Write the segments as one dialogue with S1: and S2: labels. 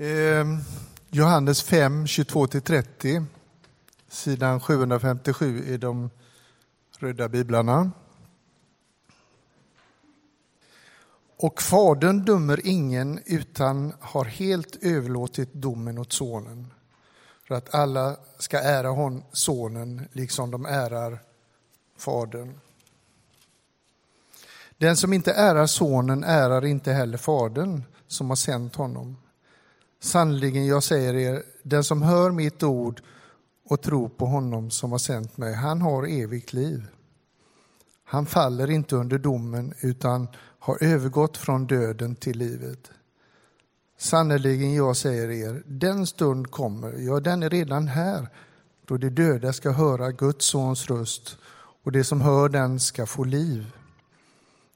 S1: Eh, Johannes 5, 22-30, sidan 757 i de röda biblarna. Och Fadern dömer ingen utan har helt överlåtit domen åt Sonen för att alla ska ära hon, Sonen liksom de ärar Fadern. Den som inte ärar Sonen ärar inte heller Fadern som har sänt honom. Sannerligen, jag säger er, den som hör mitt ord och tror på honom som har sänt mig, han har evigt liv. Han faller inte under domen utan har övergått från döden till livet. Sannerligen, jag säger er, den stund kommer, ja, den är redan här, då de döda ska höra Guds sons röst och det som hör den ska få liv.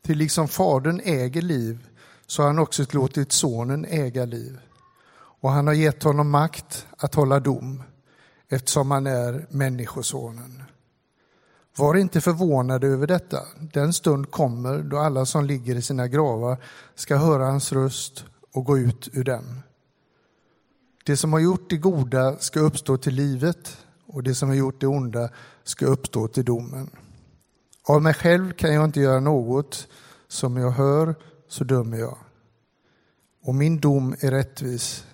S1: Till liksom Fadern äger liv, så har han också låtit Sonen äga liv. Och han har gett honom makt att hålla dom, eftersom han är Människosonen. Var inte förvånade över detta. Den stund kommer då alla som ligger i sina gravar ska höra hans röst och gå ut ur dem. Det som har gjort det goda ska uppstå till livet och det som har gjort det onda ska uppstå till domen. Av mig själv kan jag inte göra något, som jag hör så dömer jag. Och min dom är rättvis,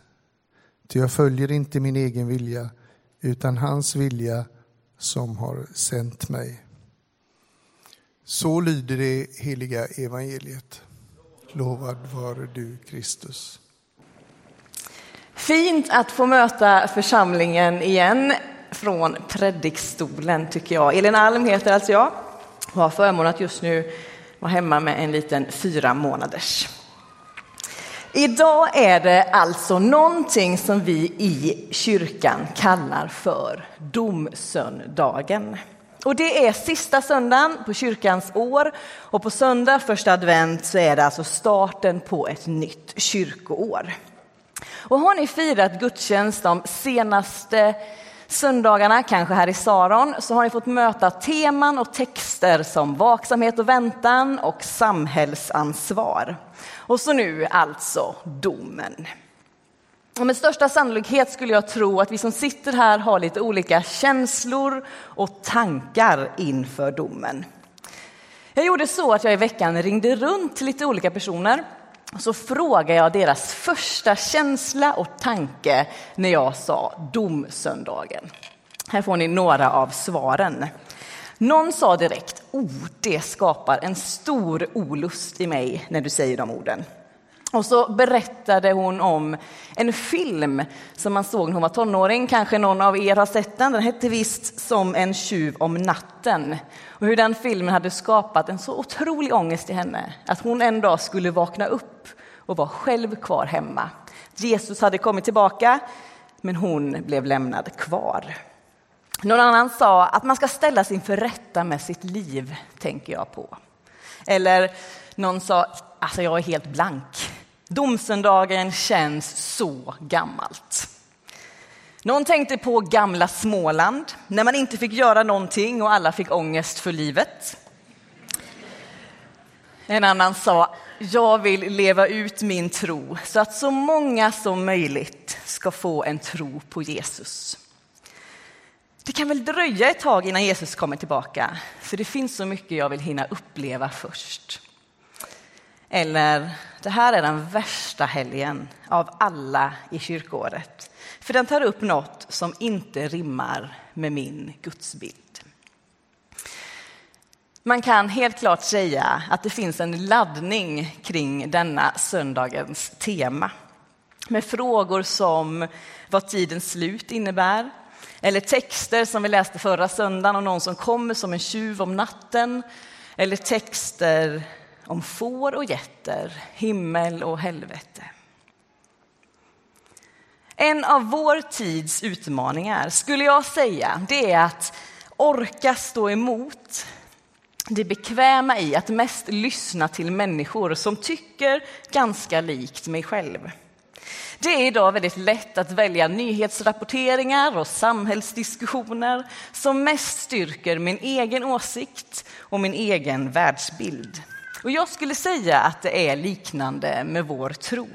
S1: ty jag följer inte min egen vilja utan hans vilja som har sänt mig. Så lyder det heliga evangeliet. Lovad vare du, Kristus.
S2: Fint att få möta församlingen igen från predikstolen tycker jag. Elin Alm heter alltså jag och har förmånen att just nu vara hemma med en liten fyra månaders. Idag är det alltså någonting som vi i kyrkan kallar för domsöndagen. Och det är sista söndagen på kyrkans år och på söndag, första advent, så är det alltså starten på ett nytt kyrkoår. Och har ni firat gudstjänst de senaste söndagarna, kanske här i Saron, så har ni fått möta teman och texter som vaksamhet och väntan och samhällsansvar. Och så nu alltså domen. Och med största sannolikhet skulle jag tro att vi som sitter här har lite olika känslor och tankar inför domen. Jag gjorde så att jag i veckan ringde runt till lite olika personer så frågade jag deras första känsla och tanke när jag sa domsöndagen. Här får ni några av svaren. Någon sa direkt, oh, det skapar en stor olust i mig när du säger de orden. Och så berättade hon om en film som man såg när hon var tonåring. Kanske någon av er har sett den. Den hette visst Som en tjuv om natten. Och hur den filmen hade skapat en så otrolig ångest i henne att hon en dag skulle vakna upp och vara själv kvar hemma. Jesus hade kommit tillbaka, men hon blev lämnad kvar. Någon annan sa att man ska ställas inför rätta med sitt liv, tänker jag på. Eller någon sa, alltså jag är helt blank. Domsöndagen känns så gammalt. Någon tänkte på gamla Småland, när man inte fick göra någonting och alla fick ångest för livet. En annan sa, jag vill leva ut min tro så att så många som möjligt ska få en tro på Jesus. Det kan väl dröja ett tag innan Jesus kommer tillbaka, för det finns så mycket jag vill hinna uppleva först. Eller, det här är den värsta helgen av alla i kyrkåret, för den tar upp något som inte rimmar med min gudsbild. Man kan helt klart säga att det finns en laddning kring denna söndagens tema med frågor som vad tidens slut innebär, eller texter som vi läste förra söndagen om någon som kommer som en tjuv om natten. Eller texter om får och getter, himmel och helvete. En av vår tids utmaningar skulle jag säga, det är att orka stå emot det bekväma i att mest lyssna till människor som tycker ganska likt mig själv. Det är idag väldigt lätt att välja nyhetsrapporteringar och samhällsdiskussioner som mest styrker min egen åsikt och min egen världsbild. Och jag skulle säga att det är liknande med vår tro.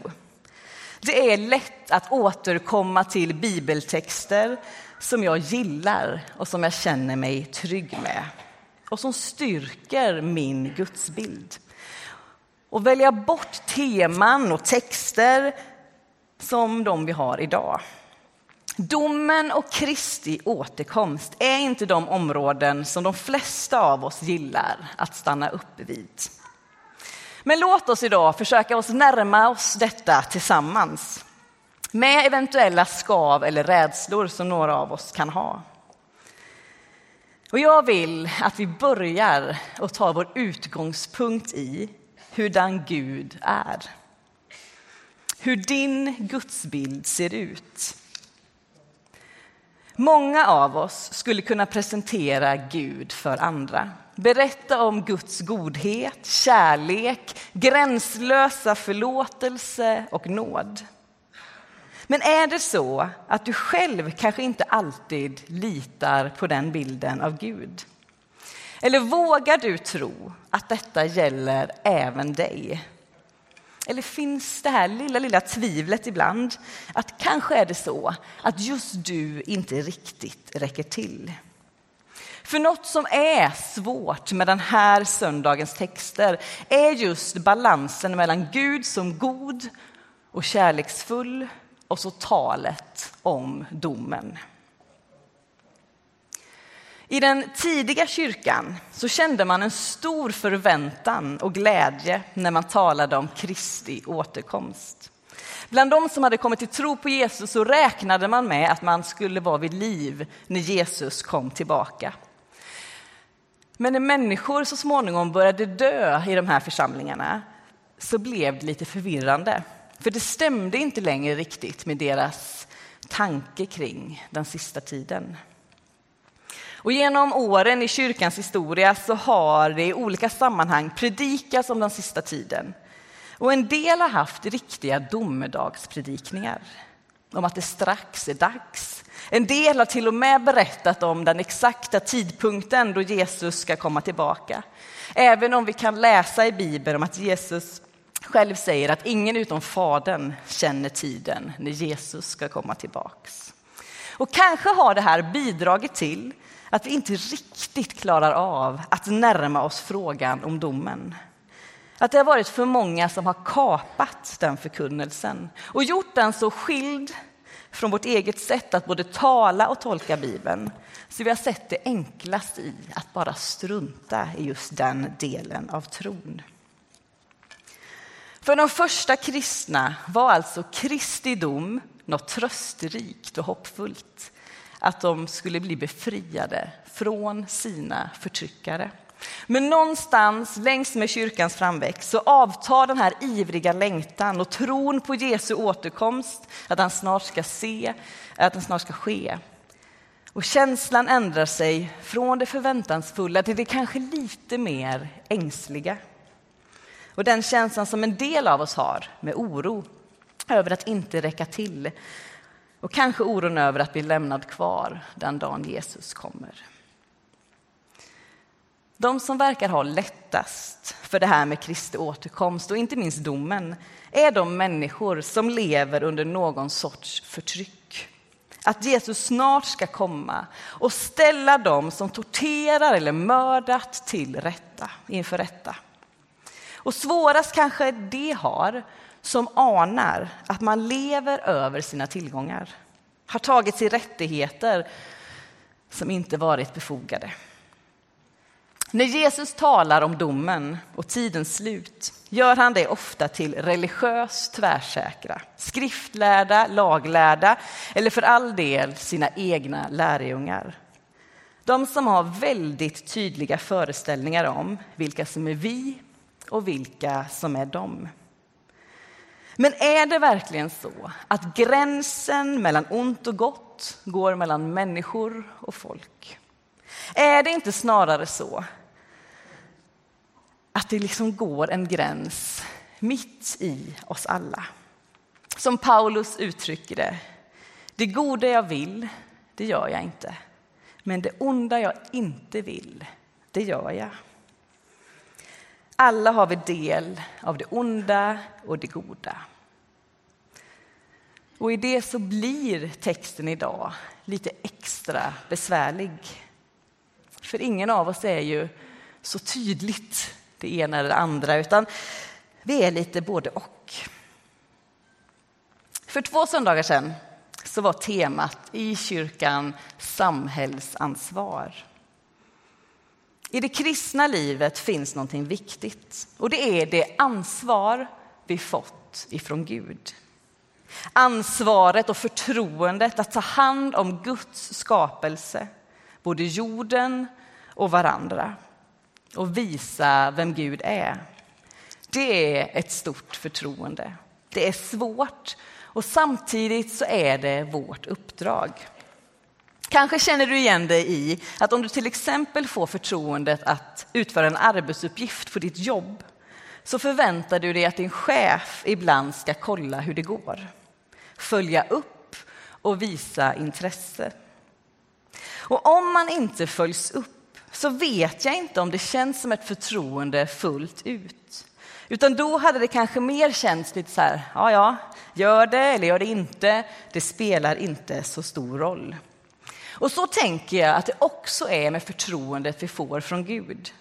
S2: Det är lätt att återkomma till bibeltexter som jag gillar och som jag känner mig trygg med och som styrker min gudsbild. Och välja bort teman och texter som de vi har idag. Domen och Kristi återkomst är inte de områden som de flesta av oss gillar att stanna upp vid. Men låt oss idag försöka oss närma oss detta tillsammans med eventuella skav eller rädslor som några av oss kan ha. Och jag vill att vi börjar och tar vår utgångspunkt i hurdan Gud är. Hur din gudsbild ser ut. Många av oss skulle kunna presentera Gud för andra. Berätta om Guds godhet, kärlek, gränslösa förlåtelse och nåd. Men är det så att du själv kanske inte alltid litar på den bilden av Gud? Eller vågar du tro att detta gäller även dig? Eller finns det här lilla, lilla tvivlet ibland att kanske är det så att just du inte riktigt räcker till? För något som är svårt med den här söndagens texter är just balansen mellan Gud som god och kärleksfull och så talet om domen. I den tidiga kyrkan så kände man en stor förväntan och glädje när man talade om Kristi återkomst. Bland de som hade kommit till tro på Jesus så räknade man med att man skulle vara vid liv när Jesus kom tillbaka. Men när människor så småningom började dö i de här församlingarna så blev det lite förvirrande. För det stämde inte längre riktigt med deras tanke kring den sista tiden. Och genom åren i kyrkans historia så har det i olika sammanhang predikats om den sista tiden. Och en del har haft riktiga domedagspredikningar om att det strax är dags. En del har till och med berättat om den exakta tidpunkten då Jesus ska komma tillbaka. Även om vi kan läsa i Bibeln om att Jesus själv säger att ingen utom Fadern känner tiden när Jesus ska komma tillbaks. Och kanske har det här bidragit till att vi inte riktigt klarar av att närma oss frågan om domen. Att det har varit för många som har kapat den förkunnelsen och gjort den så skild från vårt eget sätt att både tala och tolka Bibeln. Så vi har sett det enklast i att bara strunta i just den delen av tron. För de första kristna var alltså Kristi dom något trösterikt och hoppfullt. Att de skulle bli befriade från sina förtryckare. Men någonstans längs med kyrkans framväxt så avtar den här ivriga längtan och tron på Jesu återkomst, att han snart ska se, att den snart ska ske. Och känslan ändrar sig från det förväntansfulla till det kanske lite mer ängsliga. Och den känslan som en del av oss har med oro över att inte räcka till och kanske oron över att bli lämnad kvar den dagen Jesus kommer. De som verkar ha lättast för det här med Kristi återkomst och inte minst domen är de människor som lever under någon sorts förtryck. Att Jesus snart ska komma och ställa dem som torterar eller mördat till rätta, inför rätta. Och svårast kanske de har som anar att man lever över sina tillgångar, har tagit sig rättigheter som inte varit befogade. När Jesus talar om domen och tidens slut gör han det ofta till religiöst tvärsäkra, skriftlärda, laglärda eller för all del sina egna lärjungar. De som har väldigt tydliga föreställningar om vilka som är vi och vilka som är dem. Men är det verkligen så att gränsen mellan ont och gott går mellan människor och folk? Eh, är det inte snarare så att det liksom går en gräns mitt i oss alla? Som Paulus uttrycker det. Det goda jag vill, det gör jag inte. Men det onda jag inte vill, det gör jag. Alla har vi del av det onda och det goda. Och i det så blir texten idag lite extra besvärlig. För ingen av oss är ju så tydligt det ena eller det andra, utan vi är lite både och. För två söndagar sedan så var temat i kyrkan samhällsansvar. I det kristna livet finns någonting viktigt och det är det ansvar vi fått ifrån Gud. Ansvaret och förtroendet att ta hand om Guds skapelse, både jorden och varandra och visa vem Gud är. Det är ett stort förtroende. Det är svårt och samtidigt så är det vårt uppdrag. Kanske känner du igen dig i att om du till exempel får förtroendet att utföra en arbetsuppgift på ditt jobb så förväntar du dig att din chef ibland ska kolla hur det går, följa upp och visa intresse. Och om man inte följs upp så vet jag inte om det känns som ett förtroende fullt ut. Utan då hade det kanske mer känts lite så här, ja, ja, gör det eller gör det inte, det spelar inte så stor roll. Och så tänker jag att det också är med förtroendet vi får från Gud.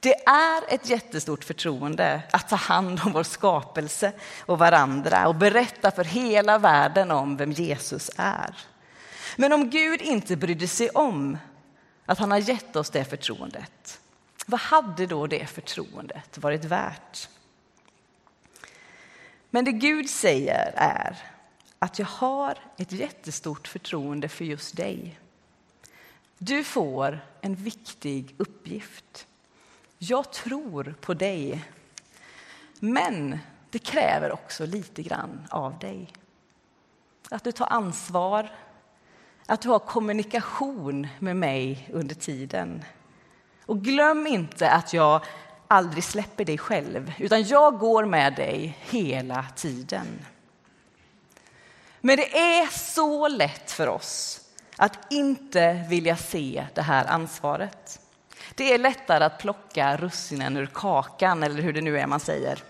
S2: Det är ett jättestort förtroende att ta hand om vår skapelse och varandra och berätta för hela världen om vem Jesus är. Men om Gud inte brydde sig om att han har gett oss det förtroendet, vad hade då det förtroendet varit värt? Men det Gud säger är att jag har ett jättestort förtroende för just dig. Du får en viktig uppgift. Jag tror på dig. Men det kräver också lite grann av dig. Att du tar ansvar, att du har kommunikation med mig under tiden. Och glöm inte att jag aldrig släpper dig själv, utan jag går med dig hela tiden. Men det är så lätt för oss att inte vilja se det här ansvaret. Det är lättare att plocka russinen ur kakan, eller hur det nu är man säger.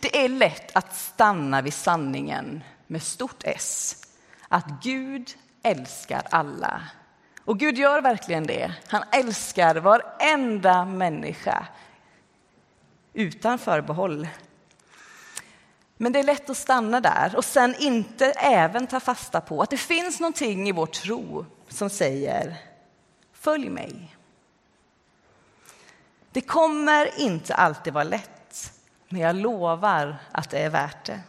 S2: Det är lätt att stanna vid sanningen med stort S. Att Gud älskar alla. Och Gud gör verkligen det. Han älskar varenda människa utan förbehåll. Men det är lätt att stanna där och sen inte även ta fasta på att det finns någonting i vår tro som säger följ mig. Det kommer inte alltid vara lätt, men jag lovar att det är värt det.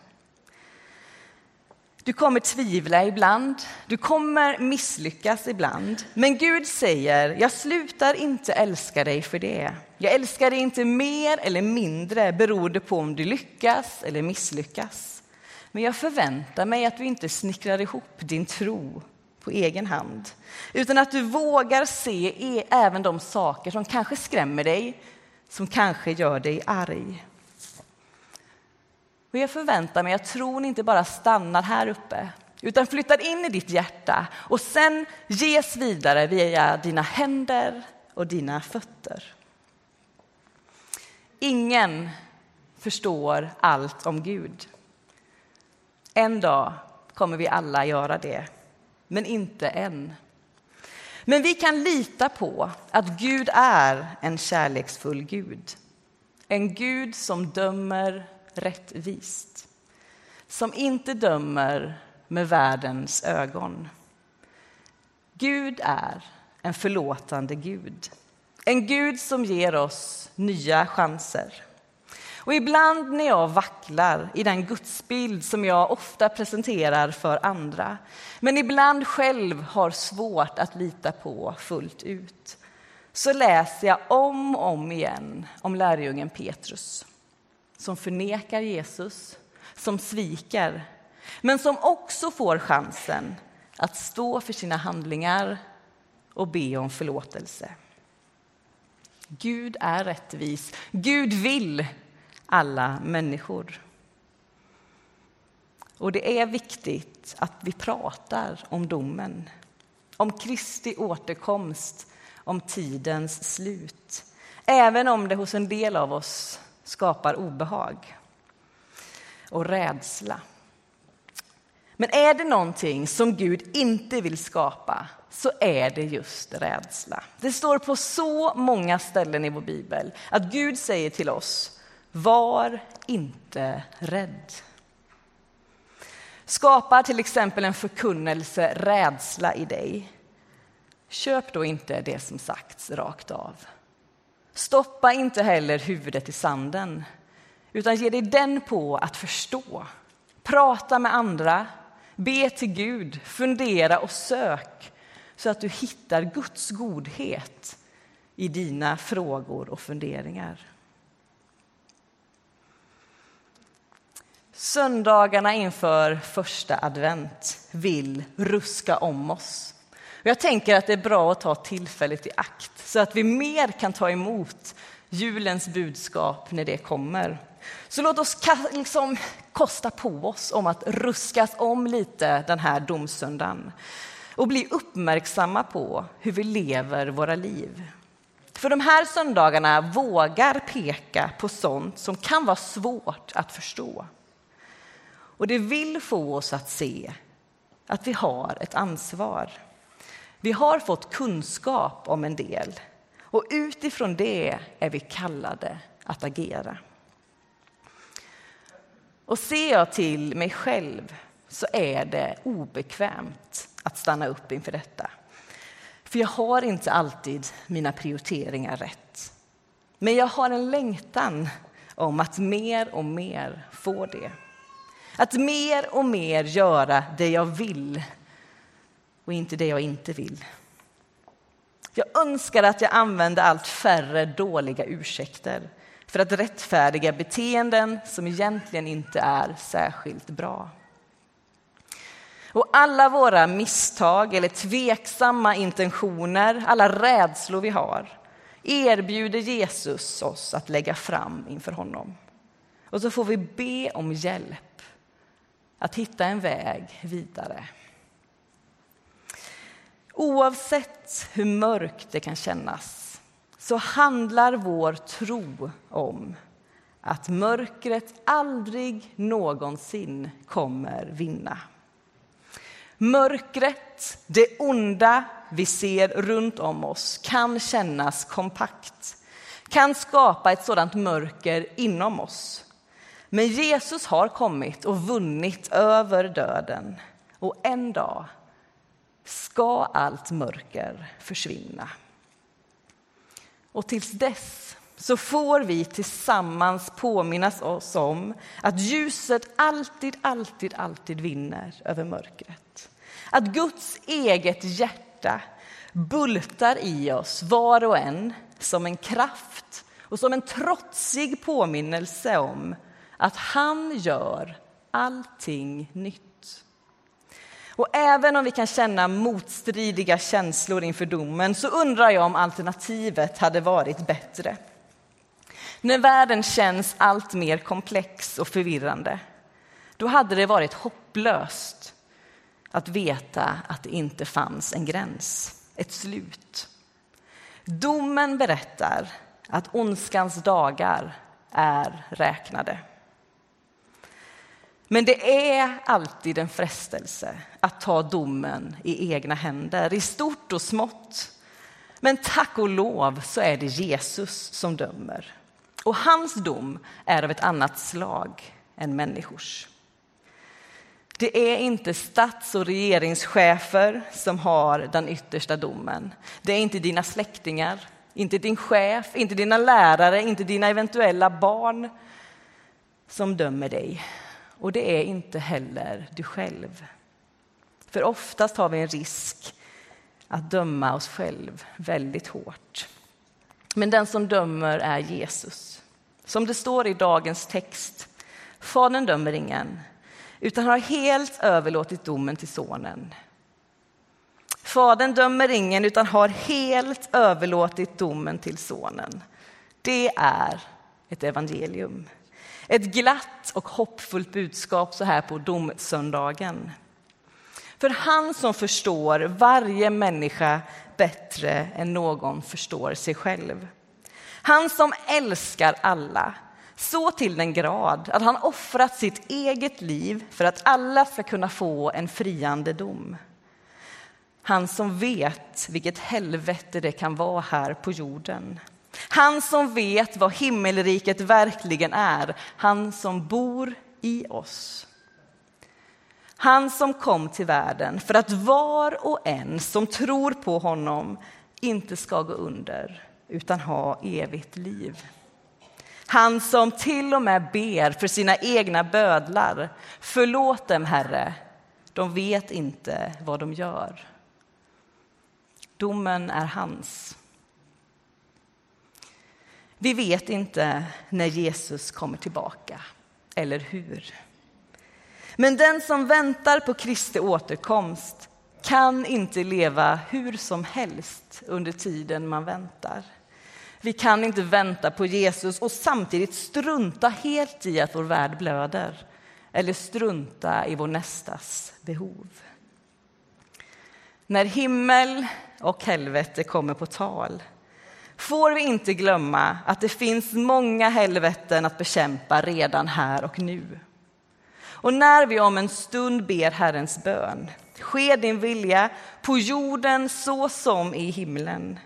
S2: Du kommer tvivla ibland, du kommer misslyckas ibland. Men Gud säger, jag slutar inte älska dig för det. Jag älskar dig inte mer eller mindre beroende på om du lyckas eller misslyckas. Men jag förväntar mig att du inte snickrar ihop din tro på egen hand, utan att du vågar se e- även de saker som kanske skrämmer dig, som kanske gör dig arg. Och jag förväntar mig att tron inte bara stannar här uppe utan flyttar in i ditt hjärta och sen ges vidare via dina händer och dina fötter. Ingen förstår allt om Gud. En dag kommer vi alla göra det, men inte än. Men vi kan lita på att Gud är en kärleksfull Gud. En Gud som dömer rättvist. Som inte dömer med världens ögon. Gud är en förlåtande Gud. En Gud som ger oss nya chanser. Och ibland när jag vacklar i den gudsbild som jag ofta presenterar för andra men ibland själv har svårt att lita på fullt ut så läser jag om och om igen om lärjungen Petrus som förnekar Jesus, som sviker men som också får chansen att stå för sina handlingar och be om förlåtelse. Gud är rättvis. Gud vill alla människor. Och det är viktigt att vi pratar om domen, om Kristi återkomst, om tidens slut. Även om det hos en del av oss skapar obehag och rädsla. Men är det någonting som Gud inte vill skapa så är det just rädsla. Det står på så många ställen i vår bibel att Gud säger till oss, var inte rädd. Skapar till exempel en förkunnelse rädsla i dig, köp då inte det som sagts rakt av. Stoppa inte heller huvudet i sanden, utan ge dig den på att förstå. Prata med andra, be till Gud, fundera och sök så att du hittar Guds godhet i dina frågor och funderingar. Söndagarna inför första advent vill ruska om oss. Jag tänker att det är bra att ta tillfället i akt så att vi mer kan ta emot julens budskap när det kommer. Så låt oss liksom kosta på oss om att ruskas om lite den här domsöndagen och bli uppmärksamma på hur vi lever våra liv. För de här söndagarna vågar peka på sånt som kan vara svårt att förstå. Och det vill få oss att se att vi har ett ansvar. Vi har fått kunskap om en del och utifrån det är vi kallade att agera. Och ser jag till mig själv så är det obekvämt att stanna upp inför detta. För jag har inte alltid mina prioriteringar rätt. Men jag har en längtan om att mer och mer få det. Att mer och mer göra det jag vill och inte det jag inte vill. Jag önskar att jag använde allt färre dåliga ursäkter för att rättfärdiga beteenden som egentligen inte är särskilt bra. Och alla våra misstag eller tveksamma intentioner, alla rädslor vi har erbjuder Jesus oss att lägga fram inför honom. Och så får vi be om hjälp att hitta en väg vidare. Oavsett hur mörkt det kan kännas så handlar vår tro om att mörkret aldrig någonsin kommer vinna. Mörkret, det onda vi ser runt om oss kan kännas kompakt, kan skapa ett sådant mörker inom oss. Men Jesus har kommit och vunnit över döden och en dag ska allt mörker försvinna. Och tills dess så får vi tillsammans påminnas oss om att ljuset alltid, alltid, alltid vinner över mörkret. Att Guds eget hjärta bultar i oss var och en som en kraft och som en trotsig påminnelse om att han gör allting nytt. Och även om vi kan känna motstridiga känslor inför domen så undrar jag om alternativet hade varit bättre. När världen känns allt mer komplex och förvirrande då hade det varit hopplöst att veta att det inte fanns en gräns, ett slut. Domen berättar att ondskans dagar är räknade. Men det är alltid en frestelse att ta domen i egna händer, i stort och smått. Men tack och lov så är det Jesus som dömer. Och hans dom är av ett annat slag än människors. Det är inte stats och regeringschefer som har den yttersta domen. Det är inte dina släktingar, inte din chef, inte dina lärare, inte dina eventuella barn som dömer dig. Och det är inte heller du själv. För oftast har vi en risk att döma oss själv väldigt hårt. Men den som dömer är Jesus. Som det står i dagens text. Fadern dömer ingen, utan har helt överlåtit domen till sonen. Fadern dömer ingen, utan har helt överlåtit domen till sonen. Det är ett evangelium. Ett glatt och hoppfullt budskap så här på domsöndagen. För han som förstår varje människa bättre än någon förstår sig själv. Han som älskar alla så till den grad att han offrat sitt eget liv för att alla ska kunna få en friande dom. Han som vet vilket helvete det kan vara här på jorden. Han som vet vad himmelriket verkligen är, han som bor i oss. Han som kom till världen för att var och en som tror på honom inte ska gå under utan ha evigt liv. Han som till och med ber för sina egna bödlar. Förlåt dem, Herre, de vet inte vad de gör. Domen är hans. Vi vet inte när Jesus kommer tillbaka, eller hur. Men den som väntar på Kristi återkomst kan inte leva hur som helst under tiden man väntar. Vi kan inte vänta på Jesus och samtidigt strunta helt i att vår värld blöder eller strunta i vår nästas behov. När himmel och helvete kommer på tal får vi inte glömma att det finns många helveten att bekämpa redan här och nu. Och när vi om en stund ber Herrens bön, ske din vilja på jorden så som i himlen,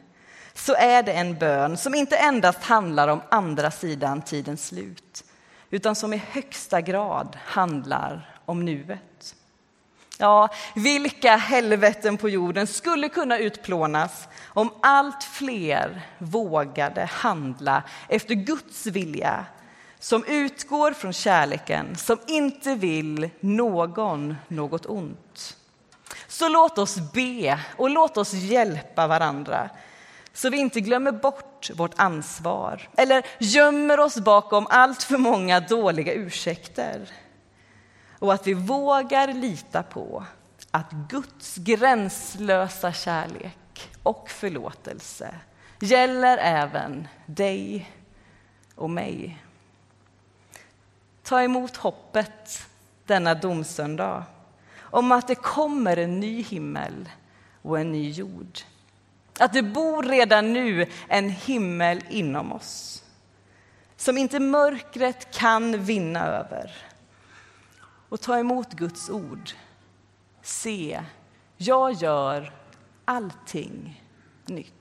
S2: så är det en bön som inte endast handlar om andra sidan tidens slut, utan som i högsta grad handlar om nuet. Ja, vilka helveten på jorden skulle kunna utplånas om allt fler vågade handla efter Guds vilja som utgår från kärleken, som inte vill någon något ont. Så låt oss be och låt oss hjälpa varandra så vi inte glömmer bort vårt ansvar eller gömmer oss bakom allt för många dåliga ursäkter. Och att vi vågar lita på att Guds gränslösa kärlek och förlåtelse gäller även dig och mig. Ta emot hoppet denna domsöndag om att det kommer en ny himmel och en ny jord. Att det bor redan nu en himmel inom oss som inte mörkret kan vinna över. Och ta emot Guds ord. Se, jag gör allting nytt.